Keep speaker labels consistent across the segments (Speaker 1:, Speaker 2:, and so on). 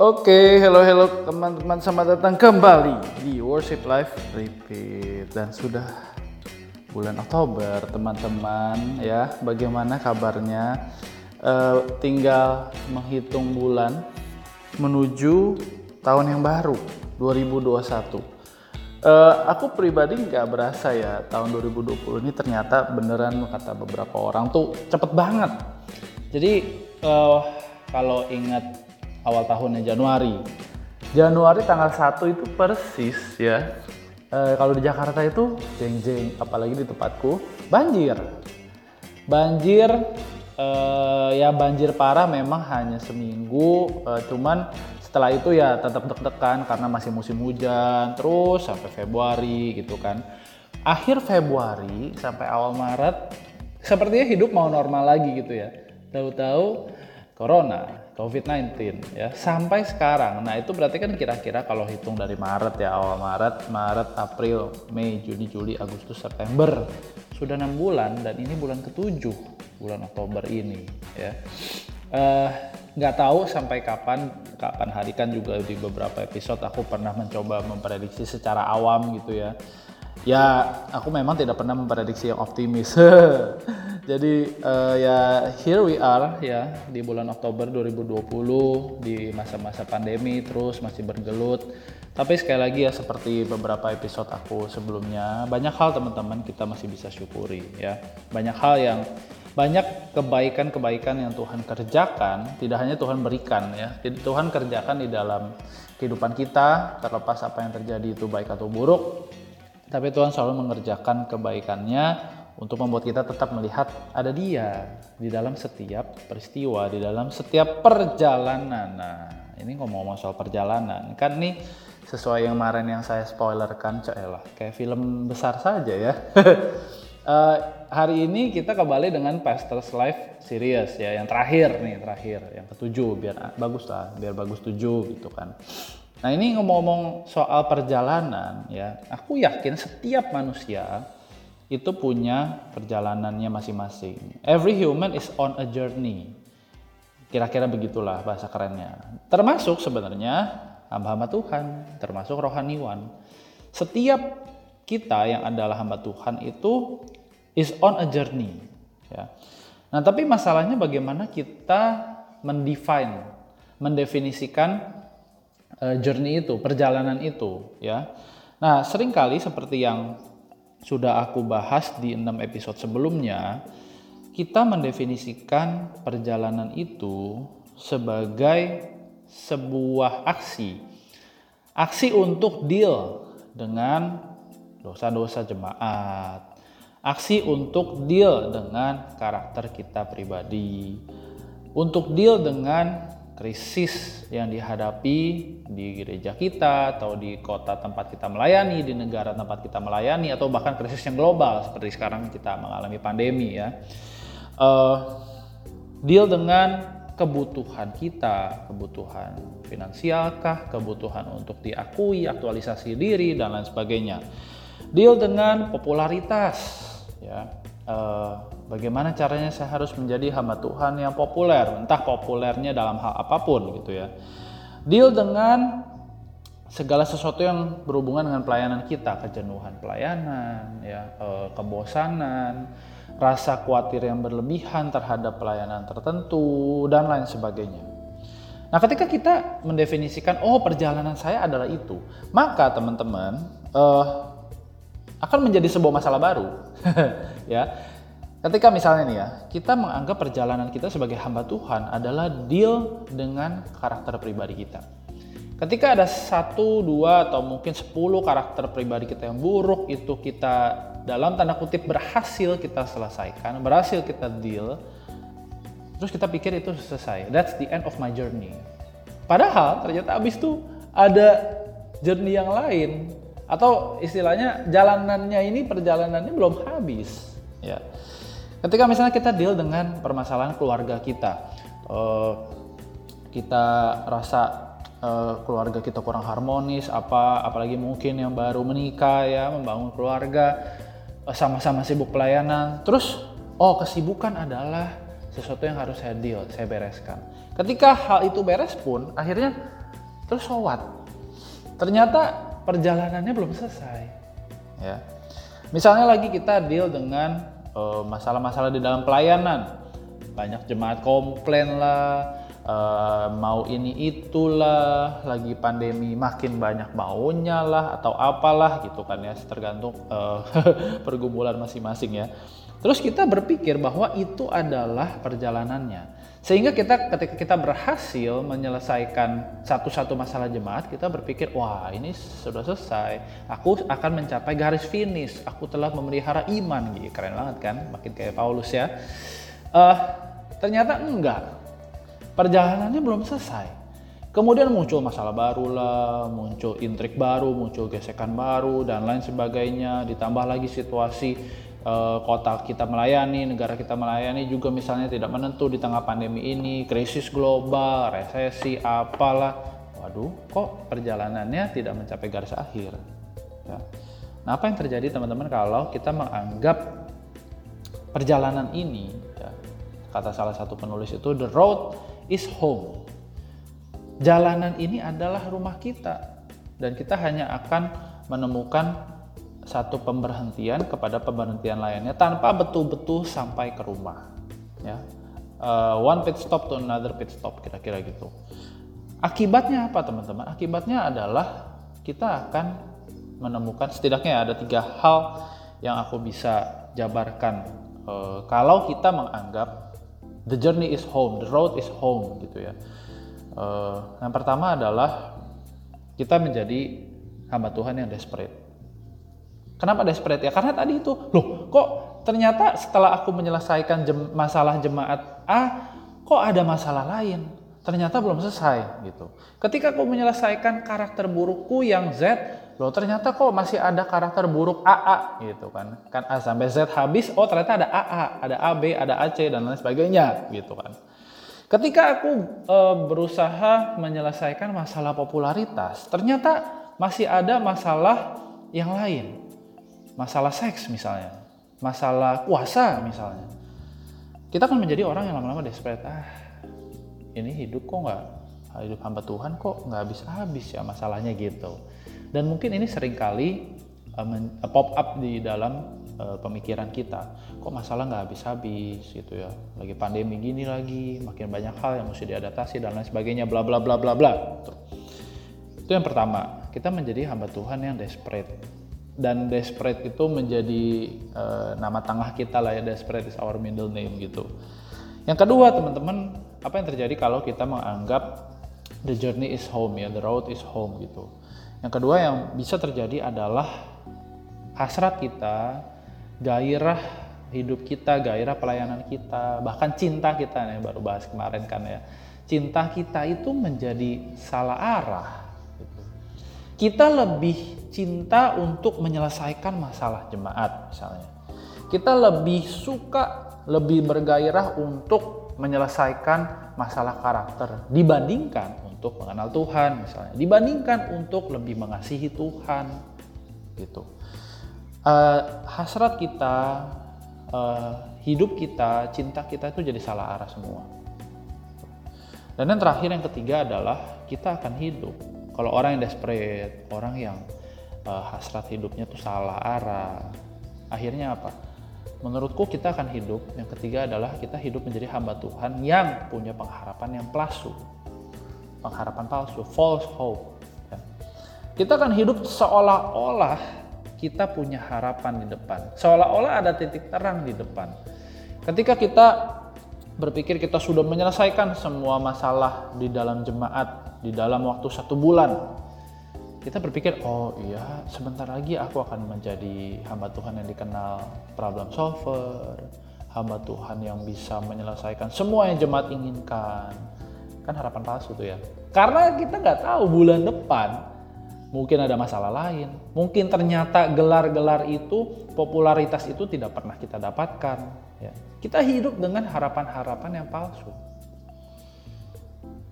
Speaker 1: Oke, hello hello teman-teman selamat datang kembali di Worship Life Repeat dan sudah bulan Oktober teman-teman ya. Bagaimana kabarnya? Eh, tinggal menghitung bulan menuju tahun yang baru 2021. Eh, aku pribadi nggak berasa ya tahun 2020 ini ternyata beneran kata beberapa orang tuh cepet banget. Jadi eh, kalau ingat awal tahunnya Januari. Januari tanggal 1 itu persis ya. E, kalau di Jakarta itu jeng-jeng, apalagi di tempatku banjir. Banjir e, ya banjir parah memang hanya seminggu, e, cuman setelah itu ya tetap deg-degan karena masih musim hujan terus sampai Februari gitu kan. Akhir Februari sampai awal Maret sepertinya hidup mau normal lagi gitu ya. Tahu-tahu corona COVID-19 ya sampai sekarang. Nah itu berarti kan kira-kira kalau hitung dari Maret ya awal Maret, Maret, April, Mei, Juni, Juli, Agustus, September sudah enam bulan dan ini bulan ketujuh bulan Oktober ini ya. Uh, nggak tahu sampai kapan kapan hari kan juga di beberapa episode aku pernah mencoba memprediksi secara awam gitu ya ya aku memang tidak pernah memprediksi yang optimis. Jadi uh, ya here we are ya di bulan Oktober 2020 di masa-masa pandemi terus masih bergelut. Tapi sekali lagi ya seperti beberapa episode aku sebelumnya banyak hal teman-teman kita masih bisa syukuri ya. Banyak hal yang banyak kebaikan-kebaikan yang Tuhan kerjakan tidak hanya Tuhan berikan ya. Tuhan kerjakan di dalam kehidupan kita terlepas apa yang terjadi itu baik atau buruk tapi Tuhan selalu mengerjakan kebaikannya untuk membuat kita tetap melihat ada dia di dalam setiap peristiwa, di dalam setiap perjalanan. Nah, ini ngomong-ngomong soal perjalanan, kan nih sesuai yang kemarin yang saya spoilerkan, lah, kayak film besar saja ya. uh, hari ini kita kembali dengan Pastor's Life Series ya, yang terakhir nih, terakhir, yang ketujuh, biar bagus lah, biar bagus tujuh gitu kan. Nah ini ngomong-ngomong soal perjalanan ya, aku yakin setiap manusia itu punya perjalanannya masing-masing. Every human is on a journey. Kira-kira begitulah bahasa kerennya. Termasuk sebenarnya hamba-hamba Tuhan, termasuk rohaniwan. Setiap kita yang adalah hamba Tuhan itu is on a journey. Ya. Nah tapi masalahnya bagaimana kita mendefine, mendefinisikan journey itu, perjalanan itu, ya. Nah, sering kali seperti yang sudah aku bahas di enam episode sebelumnya, kita mendefinisikan perjalanan itu sebagai sebuah aksi. Aksi untuk deal dengan dosa-dosa jemaat. Aksi untuk deal dengan karakter kita pribadi. Untuk deal dengan krisis yang dihadapi di gereja kita atau di kota tempat kita melayani, di negara tempat kita melayani atau bahkan krisis yang global seperti sekarang kita mengalami pandemi ya. Uh, deal dengan kebutuhan kita, kebutuhan finansialkah, kebutuhan untuk diakui, aktualisasi diri dan lain sebagainya. Deal dengan popularitas ya. Uh, Bagaimana caranya saya harus menjadi hamba Tuhan yang populer, entah populernya dalam hal apa pun gitu ya. Deal dengan segala sesuatu yang berhubungan dengan pelayanan kita, kejenuhan pelayanan, ya, eh, kebosanan, rasa khawatir yang berlebihan terhadap pelayanan tertentu dan lain sebagainya. Nah, ketika kita mendefinisikan oh perjalanan saya adalah itu, maka teman-teman uh, akan menjadi sebuah masalah baru, ya Ketika misalnya nih ya, kita menganggap perjalanan kita sebagai hamba Tuhan adalah deal dengan karakter pribadi kita. Ketika ada satu, dua, atau mungkin sepuluh karakter pribadi kita yang buruk, itu kita dalam tanda kutip berhasil kita selesaikan, berhasil kita deal, terus kita pikir itu selesai. That's the end of my journey. Padahal ternyata abis itu ada journey yang lain, atau istilahnya jalanannya ini perjalanannya belum habis. Ya. Ketika misalnya kita deal dengan permasalahan keluarga kita, uh, kita rasa uh, keluarga kita kurang harmonis, apa apalagi mungkin yang baru menikah ya, membangun keluarga, eh, sama-sama sibuk pelayanan, terus oh kesibukan adalah sesuatu yang harus saya deal, saya bereskan. Ketika hal itu beres pun, akhirnya terus sowat ternyata perjalanannya belum selesai ya. Misalnya lagi kita deal dengan eh, masalah-masalah uh, di dalam pelayanan. Banyak jemaat komplain lah uh, mau ini itulah lagi pandemi makin banyak maunya lah atau apalah gitu kan ya tergantung uh, pergumulan masing-masing ya. Terus kita berpikir bahwa itu adalah perjalanannya sehingga kita ketika kita berhasil menyelesaikan satu-satu masalah jemaat kita berpikir wah ini sudah selesai. Aku akan mencapai garis finish. Aku telah memelihara iman. Gitu keren banget kan? Makin kayak Paulus ya. Uh, ternyata enggak. Perjalanannya belum selesai. Kemudian muncul masalah baru lah, muncul intrik baru, muncul gesekan baru dan lain sebagainya. Ditambah lagi situasi kota kita melayani, negara kita melayani juga misalnya tidak menentu di tengah pandemi ini, krisis global, resesi, apalah. Waduh, kok perjalanannya tidak mencapai garis akhir? Ya. Nah, apa yang terjadi teman-teman kalau kita menganggap perjalanan ini, ya, kata salah satu penulis itu the road is home. Jalanan ini adalah rumah kita dan kita hanya akan menemukan satu pemberhentian kepada pemberhentian lainnya tanpa betul-betul sampai ke rumah. Ya, uh, one pit stop to another pit stop kira-kira gitu. Akibatnya apa teman-teman? Akibatnya adalah kita akan menemukan setidaknya ada tiga hal yang aku bisa jabarkan uh, kalau kita menganggap the journey is home, the road is home gitu ya. Uh, yang pertama adalah kita menjadi hamba Tuhan yang desperate. Kenapa desperate ya? Karena tadi itu, loh kok ternyata setelah aku menyelesaikan jem, masalah jemaat A, kok ada masalah lain? Ternyata belum selesai gitu. Ketika aku menyelesaikan karakter burukku yang Z, loh ternyata kok masih ada karakter buruk AA gitu kan kan A sampai Z habis oh ternyata ada AA ada AB ada AC dan lain sebagainya gitu kan ketika aku e, berusaha menyelesaikan masalah popularitas ternyata masih ada masalah yang lain masalah seks misalnya masalah kuasa misalnya kita akan menjadi orang yang lama-lama desperate ah ini hidup kok nggak hidup hamba Tuhan kok nggak habis-habis ya masalahnya gitu dan mungkin ini sering kali uh, uh, pop up di dalam uh, pemikiran kita. Kok masalah nggak habis-habis gitu ya. Lagi pandemi gini lagi, makin banyak hal yang mesti diadaptasi dan lain sebagainya, bla bla bla bla bla. Itu yang pertama, kita menjadi hamba Tuhan yang desperate. Dan desperate itu menjadi uh, nama tengah kita lah ya, desperate is our middle name gitu. Yang kedua teman-teman, apa yang terjadi kalau kita menganggap the journey is home ya, the road is home gitu yang kedua yang bisa terjadi adalah hasrat kita, gairah hidup kita, gairah pelayanan kita, bahkan cinta kita nih baru bahas kemarin kan ya. Cinta kita itu menjadi salah arah. Kita lebih cinta untuk menyelesaikan masalah jemaat misalnya. Kita lebih suka, lebih bergairah untuk menyelesaikan masalah karakter dibandingkan untuk mengenal Tuhan misalnya. Dibandingkan untuk lebih mengasihi Tuhan gitu. Uh, hasrat kita uh, hidup kita cinta kita itu jadi salah arah semua. Dan yang terakhir yang ketiga adalah kita akan hidup kalau orang yang desperate orang yang uh, hasrat hidupnya tuh salah arah akhirnya apa menurutku kita akan hidup yang ketiga adalah kita hidup menjadi hamba Tuhan yang punya pengharapan yang palsu pengharapan palsu, false hope. Ya. Kita akan hidup seolah-olah kita punya harapan di depan, seolah-olah ada titik terang di depan. Ketika kita berpikir kita sudah menyelesaikan semua masalah di dalam jemaat di dalam waktu satu bulan, kita berpikir, oh iya, sebentar lagi aku akan menjadi hamba Tuhan yang dikenal problem solver, hamba Tuhan yang bisa menyelesaikan semua yang jemaat inginkan, kan harapan palsu tuh ya. Karena kita nggak tahu bulan depan mungkin ada masalah lain. Mungkin ternyata gelar-gelar itu popularitas itu tidak pernah kita dapatkan ya. Kita hidup dengan harapan-harapan yang palsu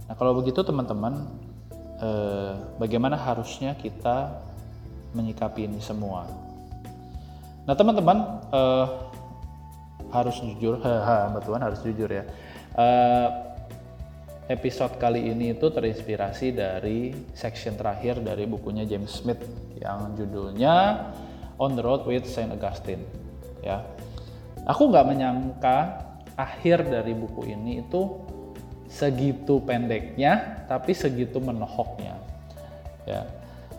Speaker 1: nah kalau begitu teman-teman eh, bagaimana harusnya kita menyikapi ini semua nah teman-teman eh, harus jujur mbak Tuhan harus jujur ya eh, episode kali ini itu terinspirasi dari section terakhir dari bukunya James Smith yang judulnya On the Road with Saint Augustine. Ya, aku nggak menyangka akhir dari buku ini itu segitu pendeknya, tapi segitu menohoknya. Ya,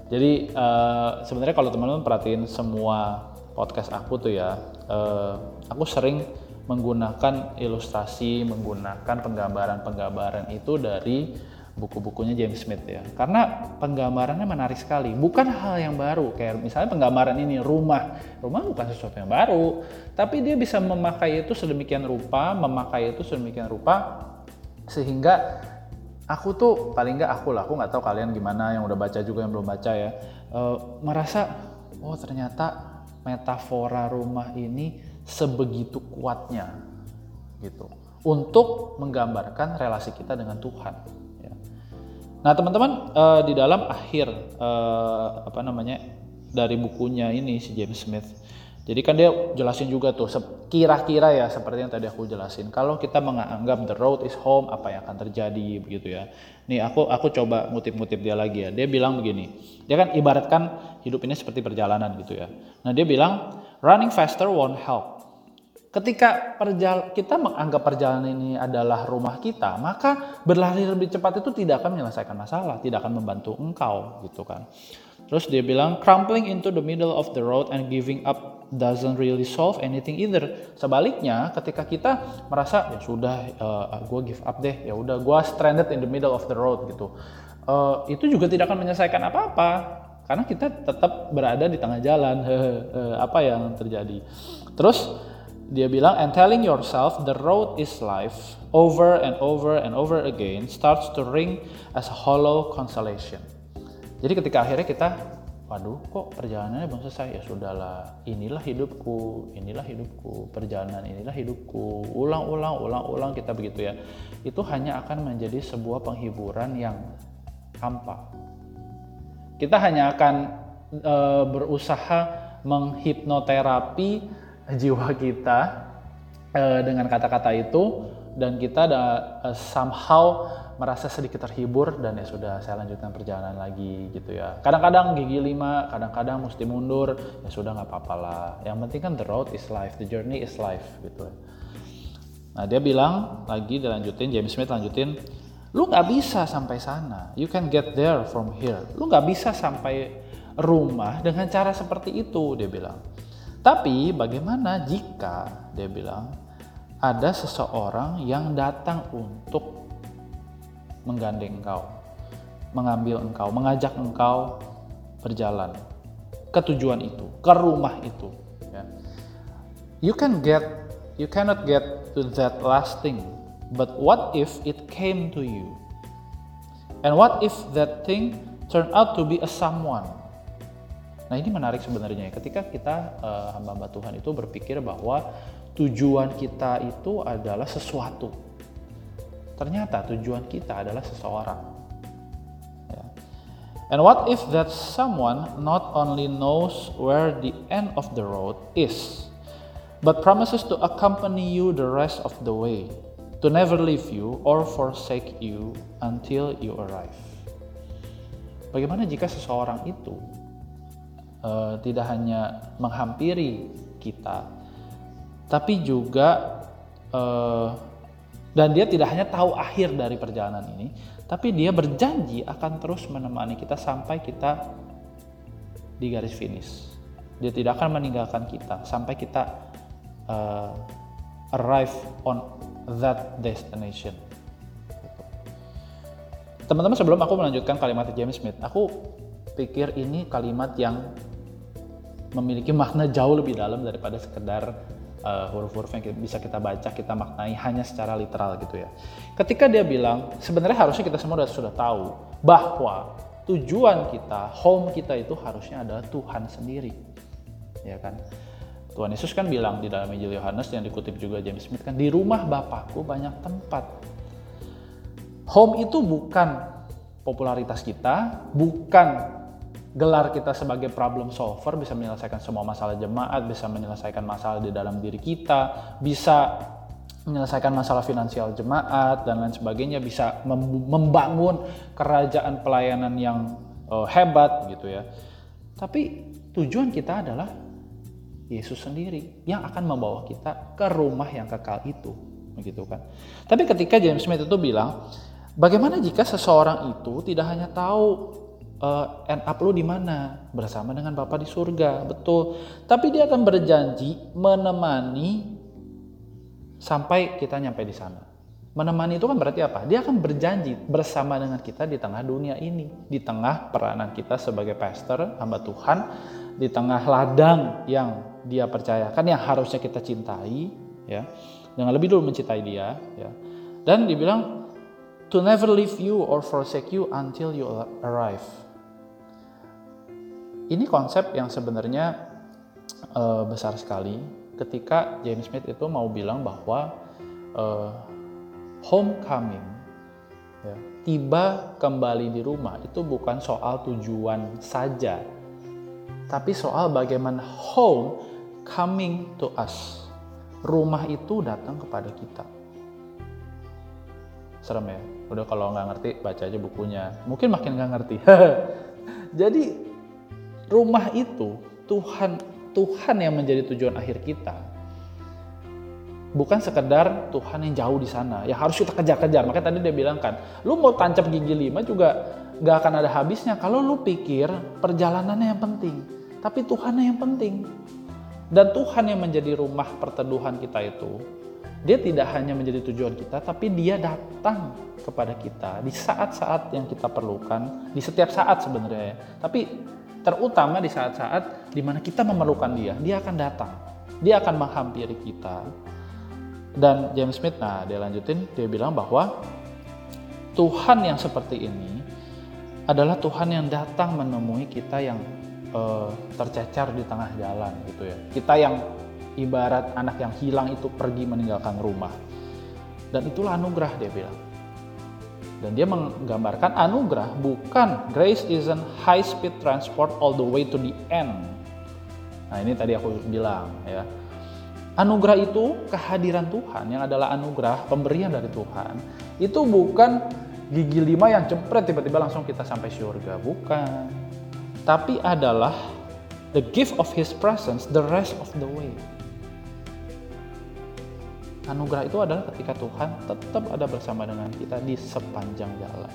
Speaker 1: jadi uh, sebenarnya kalau teman-teman perhatiin semua podcast aku tuh ya, uh, aku sering menggunakan ilustrasi, menggunakan penggambaran-penggambaran itu dari buku-bukunya James Smith ya. Karena penggambarannya menarik sekali, bukan hal yang baru. Kayak misalnya penggambaran ini rumah, rumah bukan sesuatu yang baru, tapi dia bisa memakai itu sedemikian rupa, memakai itu sedemikian rupa sehingga aku tuh paling nggak aku lah, aku nggak tahu kalian gimana yang udah baca juga yang belum baca ya, e, merasa oh ternyata metafora rumah ini sebegitu kuatnya gitu untuk menggambarkan relasi kita dengan Tuhan. Ya. Nah teman-teman uh, di dalam akhir uh, apa namanya dari bukunya ini si James Smith jadi kan dia jelasin juga tuh kira-kira ya seperti yang tadi aku jelasin. Kalau kita menganggap the road is home, apa yang akan terjadi begitu ya. Nih aku aku coba ngutip-ngutip dia lagi ya. Dia bilang begini. Dia kan ibaratkan hidup ini seperti perjalanan gitu ya. Nah, dia bilang running faster won't help. Ketika perjal kita menganggap perjalanan ini adalah rumah kita, maka berlari lebih cepat itu tidak akan menyelesaikan masalah, tidak akan membantu engkau gitu kan. Terus dia bilang crumpling into the middle of the road and giving up doesn't really solve anything either. Sebaliknya, ketika kita merasa ya sudah uh, eh, gue give up deh, ya udah gue stranded in the middle of the road gitu. Uh, itu juga tidak akan menyelesaikan apa-apa karena kita tetap berada di tengah jalan. apa yang terjadi? Terus dia bilang and telling yourself the road is life over and over and over again starts to ring as a hollow consolation. Jadi ketika akhirnya kita, waduh kok perjalanannya belum selesai ya sudahlah, inilah hidupku, inilah hidupku, perjalanan inilah hidupku, ulang-ulang, ulang-ulang kita begitu ya. Itu hanya akan menjadi sebuah penghiburan yang hampa. Kita hanya akan e, berusaha menghipnoterapi jiwa kita e, dengan kata-kata itu dan kita ada e, somehow merasa sedikit terhibur dan ya sudah saya lanjutkan perjalanan lagi gitu ya. Kadang-kadang gigi lima, kadang-kadang mesti mundur, ya sudah nggak apa-apa lah. Yang penting kan the road is life, the journey is life gitu. Nah dia bilang lagi dilanjutin, James Smith lanjutin, lu nggak bisa sampai sana, you can get there from here. Lu nggak bisa sampai rumah dengan cara seperti itu, dia bilang. Tapi bagaimana jika, dia bilang, ada seseorang yang datang untuk menggandeng engkau, mengambil engkau, mengajak engkau berjalan ke tujuan itu, ke rumah itu. Ya. You can get, you cannot get to that last thing, but what if it came to you? And what if that thing turned out to be a someone? Nah ini menarik sebenarnya ya. ketika kita uh, hamba-hamba Tuhan itu berpikir bahwa tujuan kita itu adalah sesuatu Ternyata tujuan kita adalah seseorang. Ya. And what if that someone not only knows where the end of the road is, but promises to accompany you the rest of the way, to never leave you or forsake you until you arrive. Bagaimana jika seseorang itu uh, tidak hanya menghampiri kita, tapi juga uh, dan dia tidak hanya tahu akhir dari perjalanan ini, tapi dia berjanji akan terus menemani kita sampai kita di garis finish. Dia tidak akan meninggalkan kita sampai kita uh, arrive on that destination. Teman-teman sebelum aku melanjutkan kalimat James Smith, aku pikir ini kalimat yang memiliki makna jauh lebih dalam daripada sekedar uh, huruf-huruf yang bisa kita baca, kita maknai hanya secara literal gitu ya. Ketika dia bilang, sebenarnya harusnya kita semua sudah, sudah tahu bahwa tujuan kita, home kita itu harusnya adalah Tuhan sendiri. Ya kan? Tuhan Yesus kan bilang di dalam Injil Yohanes yang dikutip juga James Smith kan, di rumah Bapakku banyak tempat. Home itu bukan popularitas kita, bukan gelar kita sebagai problem solver bisa menyelesaikan semua masalah jemaat, bisa menyelesaikan masalah di dalam diri kita, bisa menyelesaikan masalah finansial jemaat dan lain sebagainya, bisa membangun kerajaan pelayanan yang uh, hebat gitu ya. Tapi tujuan kita adalah Yesus sendiri yang akan membawa kita ke rumah yang kekal itu, begitu kan. Tapi ketika James Smith itu bilang, bagaimana jika seseorang itu tidak hanya tahu uh, end up lu di mana bersama dengan Bapa di surga, betul. Tapi dia akan berjanji menemani sampai kita nyampe di sana. Menemani itu kan berarti apa? Dia akan berjanji bersama dengan kita di tengah dunia ini, di tengah peranan kita sebagai pastor, hamba Tuhan, di tengah ladang yang dia percayakan yang harusnya kita cintai, ya, dengan lebih dulu mencintai dia, ya. Dan dibilang to never leave you or forsake you until you arrive. Ini konsep yang sebenarnya uh, besar sekali ketika James Smith itu mau bilang bahwa uh, homecoming ya, tiba kembali di rumah itu bukan soal tujuan saja tapi soal bagaimana home coming to us rumah itu datang kepada kita. Serem ya? Udah kalau nggak ngerti baca aja bukunya. Mungkin makin nggak ngerti. Jadi rumah itu Tuhan Tuhan yang menjadi tujuan akhir kita. Bukan sekedar Tuhan yang jauh di sana yang harus kita kejar-kejar. Makanya tadi dia bilang kan lu mau tancap gigi lima juga gak akan ada habisnya. Kalau lu pikir perjalanannya yang penting tapi Tuhan yang penting. Dan Tuhan yang menjadi rumah perteduhan kita itu dia tidak hanya menjadi tujuan kita tapi dia datang kepada kita di saat-saat yang kita perlukan di setiap saat sebenarnya. Tapi terutama di saat-saat di mana kita memerlukan dia, dia akan datang, dia akan menghampiri kita. Dan James Smith, nah dia lanjutin, dia bilang bahwa Tuhan yang seperti ini adalah Tuhan yang datang menemui kita yang uh, tercecer di tengah jalan gitu ya. Kita yang ibarat anak yang hilang itu pergi meninggalkan rumah. Dan itulah anugerah dia bilang. Dan dia menggambarkan anugerah bukan grace isn't high speed transport all the way to the end. Nah ini tadi aku bilang ya. Anugerah itu kehadiran Tuhan yang adalah anugerah pemberian dari Tuhan. Itu bukan gigi lima yang cepret tiba-tiba langsung kita sampai surga. Bukan. Tapi adalah the gift of his presence the rest of the way. Anugerah itu adalah ketika Tuhan tetap ada bersama dengan kita di sepanjang jalan.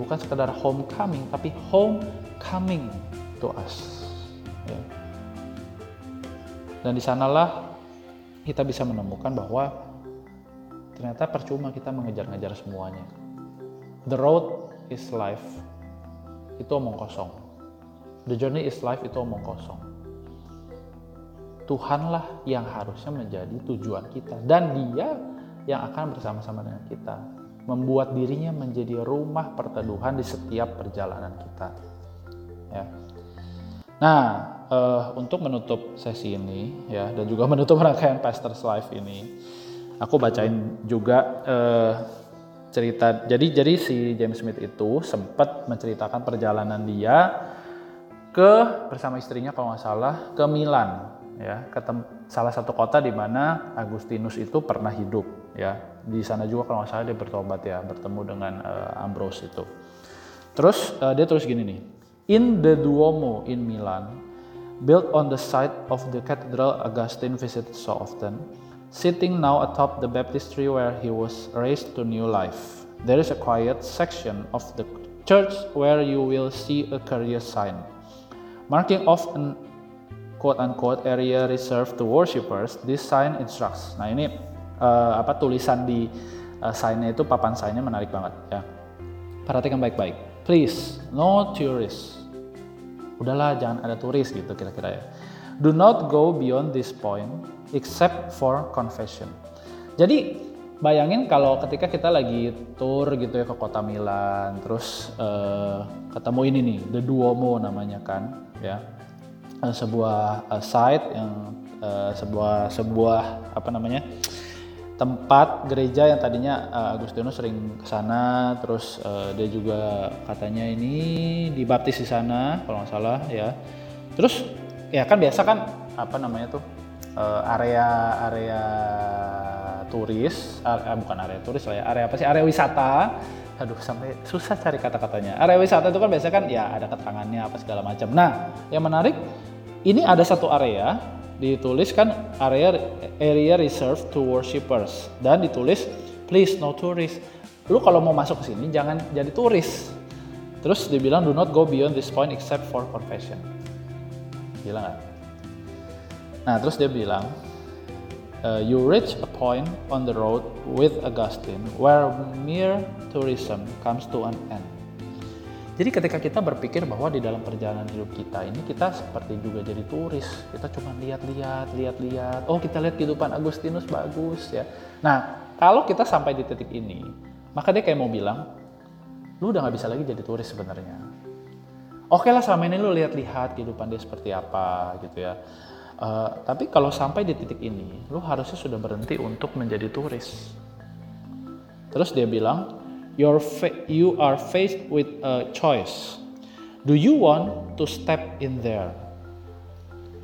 Speaker 1: Bukan sekedar homecoming, tapi homecoming to us. Ya. Dan di sanalah kita bisa menemukan bahwa ternyata percuma kita mengejar-ngejar semuanya. The road is life. Itu omong kosong. The journey is life itu omong kosong Tuhanlah yang harusnya menjadi tujuan kita. Dan dia yang akan bersama-sama dengan kita. Membuat dirinya menjadi rumah perteduhan di setiap perjalanan kita. Ya. Nah uh, untuk menutup sesi ini ya dan juga menutup rangkaian Pastor's Life ini aku bacain juga uh, cerita. Jadi jadi si James Smith itu sempat menceritakan perjalanan dia ke bersama istrinya kalau nggak salah ke Milan ya ke salah satu kota di mana Agustinus itu pernah hidup ya. Di sana juga kalau nggak salah dia bertobat ya bertemu dengan uh, Ambrose itu. Terus uh, dia terus gini nih. In the Duomo in Milan built on the site of the cathedral Augustine visited so often sitting now atop the baptistry where he was raised to new life. There is a quiet section of the church where you will see a career sign marking off an quote-unquote area reserved to worshippers, this sign instructs. Nah ini uh, apa tulisan di uh, signnya itu papan signnya menarik banget ya. Perhatikan baik-baik. Please, no tourists. Udahlah jangan ada turis gitu kira-kira ya. Do not go beyond this point except for confession. Jadi bayangin kalau ketika kita lagi tour gitu ya ke kota Milan, terus uh, ketemu ini nih, The Duomo namanya kan, ya sebuah uh, site yang uh, sebuah sebuah apa namanya tempat gereja yang tadinya uh, Agustinus sering ke sana terus uh, dia juga katanya ini dibaptis di sana kalau nggak salah ya terus ya kan biasa kan apa namanya tuh uh, area area turis, area, bukan area turis lah ya, area apa sih? Area wisata. Aduh, sampai susah cari kata-katanya. Area wisata itu kan biasanya kan ya ada keterangannya apa segala macam. Nah, yang menarik ini ada satu area ditulis kan area area reserved to worshippers dan ditulis please no tourist. Lu kalau mau masuk ke sini jangan jadi turis. Terus dibilang do not go beyond this point except for confession. Gila nggak? Nah terus dia bilang uh, you reach a point on the road with Augustine where mere tourism comes to an end. Jadi ketika kita berpikir bahwa di dalam perjalanan hidup kita ini kita seperti juga jadi turis, kita cuma lihat-lihat, lihat-lihat. Oh kita lihat kehidupan Agustinus bagus ya. Nah kalau kita sampai di titik ini, maka dia kayak mau bilang, lu udah nggak bisa lagi jadi turis sebenarnya. Oke lah selama ini lu lihat-lihat kehidupan dia seperti apa gitu ya Uh, tapi kalau sampai di titik ini, lu harusnya sudah berhenti untuk menjadi turis. Terus dia bilang, Your you are faced with a choice. Do you want to step in there?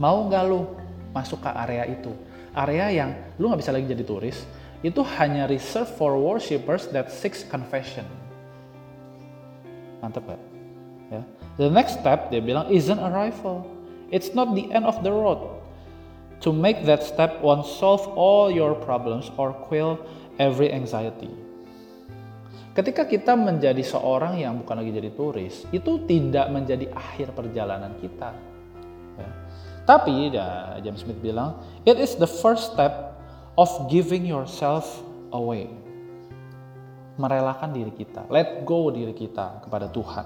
Speaker 1: Mau nggak lu masuk ke area itu? Area yang lu nggak bisa lagi jadi turis, itu hanya reserved for worshippers that seeks confession. Mantep gak? Ya. The next step dia bilang isn't arrival. It's not the end of the road. To make that step won't solve all your problems or quell every anxiety. Ketika kita menjadi seorang yang bukan lagi jadi turis, itu tidak menjadi akhir perjalanan kita. Ya. Tapi ya, James Smith bilang, it is the first step of giving yourself away. Merelakan diri kita, let go diri kita kepada Tuhan.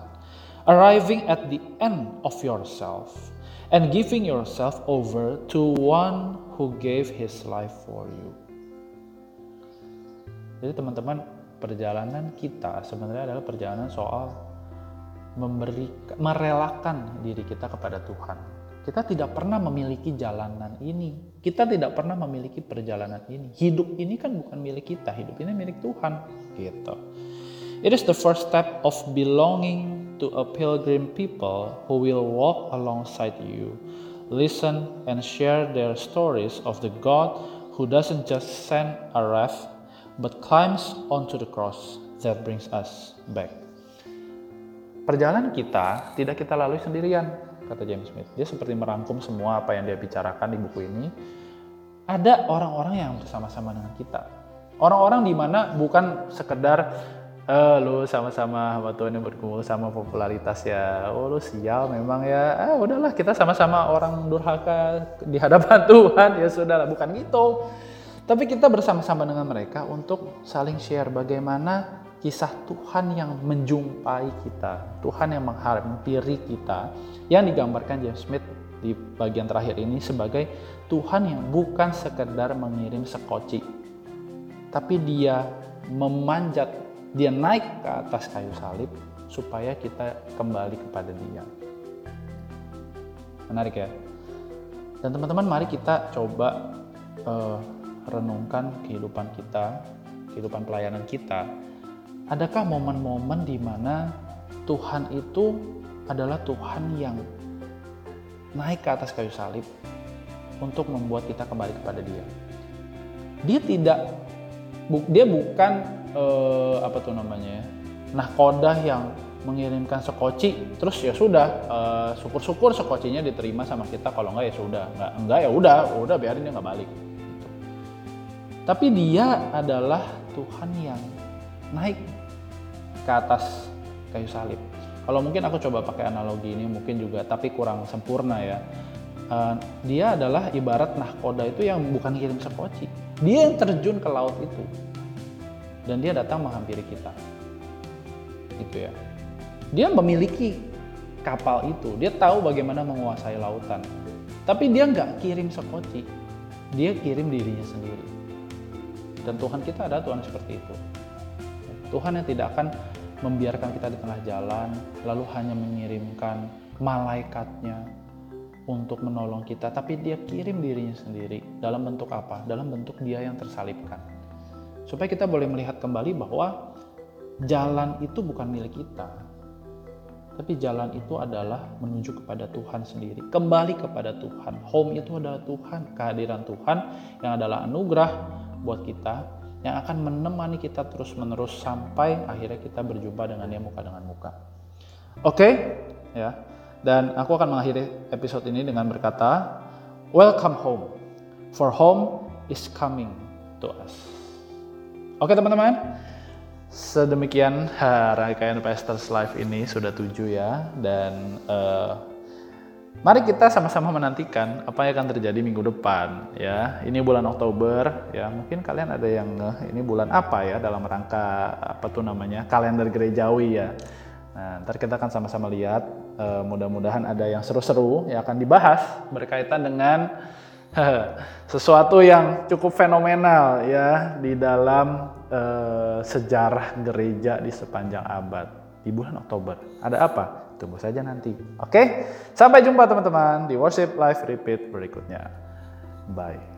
Speaker 1: Arriving at the end of yourself and giving yourself over to one who gave his life for you. Jadi teman-teman, perjalanan kita sebenarnya adalah perjalanan soal memberi merelakan diri kita kepada Tuhan. Kita tidak pernah memiliki jalanan ini. Kita tidak pernah memiliki perjalanan ini. Hidup ini kan bukan milik kita, hidup ini milik Tuhan, gitu. It is the first step of belonging to a pilgrim people who will walk alongside you, listen and share their stories of the God who doesn't just send a wrath but climbs onto the cross that brings us back. Perjalanan kita tidak kita lalui sendirian, kata James Smith. Dia seperti merangkum semua apa yang dia bicarakan di buku ini. Ada orang-orang yang bersama-sama dengan kita. Orang-orang di mana bukan sekedar uh, lu sama-sama hamba Tuhan yang berkumpul sama popularitas ya. Oh lu sial memang ya. Ah udahlah kita sama-sama orang durhaka di hadapan Tuhan. Ya sudahlah bukan gitu. Tapi kita bersama-sama dengan mereka untuk saling share bagaimana kisah Tuhan yang menjumpai kita Tuhan yang menghampiri kita yang digambarkan James Smith di bagian terakhir ini sebagai Tuhan yang bukan sekedar mengirim sekoci tapi dia memanjat dia naik ke atas kayu salib supaya kita kembali kepada dia. Menarik ya. Dan teman-teman mari kita coba uh, renungkan kehidupan kita, kehidupan pelayanan kita. Adakah momen-momen di mana Tuhan itu adalah Tuhan yang naik ke atas kayu salib untuk membuat kita kembali kepada Dia. Dia tidak dia bukan uh, apa tuh namanya ya? Kodah yang mengirimkan sekoci terus ya sudah uh, syukur-syukur sekocinya diterima sama kita. Kalau enggak ya sudah. Enggak enggak ya udah udah biarin dia nggak balik. Gitu. tapi dia adalah Tuhan yang naik ke atas kayu salib. Kalau mungkin aku coba pakai analogi ini mungkin juga tapi kurang sempurna ya. Uh, dia adalah ibarat nahkoda itu yang bukan kirim sekoci. Dia yang terjun ke laut itu dan dia datang menghampiri kita. Itu ya. Dia memiliki kapal itu, dia tahu bagaimana menguasai lautan. Tapi dia nggak kirim sekoci, dia kirim dirinya sendiri. Dan Tuhan kita ada Tuhan seperti itu. Tuhan yang tidak akan membiarkan kita di tengah jalan, lalu hanya mengirimkan malaikatnya untuk menolong kita, tapi dia kirim dirinya sendiri. Dalam bentuk apa? Dalam bentuk dia yang tersalibkan supaya kita boleh melihat kembali bahwa jalan itu bukan milik kita tapi jalan itu adalah menuju kepada Tuhan sendiri kembali kepada Tuhan home itu adalah Tuhan kehadiran Tuhan yang adalah anugerah buat kita yang akan menemani kita terus-menerus sampai akhirnya kita berjumpa dengan dia muka dengan muka. Oke, okay? ya. Dan aku akan mengakhiri episode ini dengan berkata, "Welcome home, for home is coming to us." Oke, teman-teman. Sedemikian rangkaian Pastors Live ini sudah tujuh ya dan uh, mari kita sama-sama menantikan apa yang akan terjadi minggu depan ya. Ini bulan Oktober ya. Mungkin kalian ada yang ini bulan apa ya dalam rangka apa tuh namanya kalender gerejawi ya. Nah, ntar kita akan sama-sama lihat. Uh, mudah-mudahan ada yang seru-seru yang akan dibahas berkaitan dengan sesuatu yang cukup fenomenal ya di dalam uh, sejarah gereja di sepanjang abad di bulan Oktober. Ada apa? Tunggu saja nanti. Oke, sampai jumpa teman-teman di Worship Live Repeat berikutnya. Bye.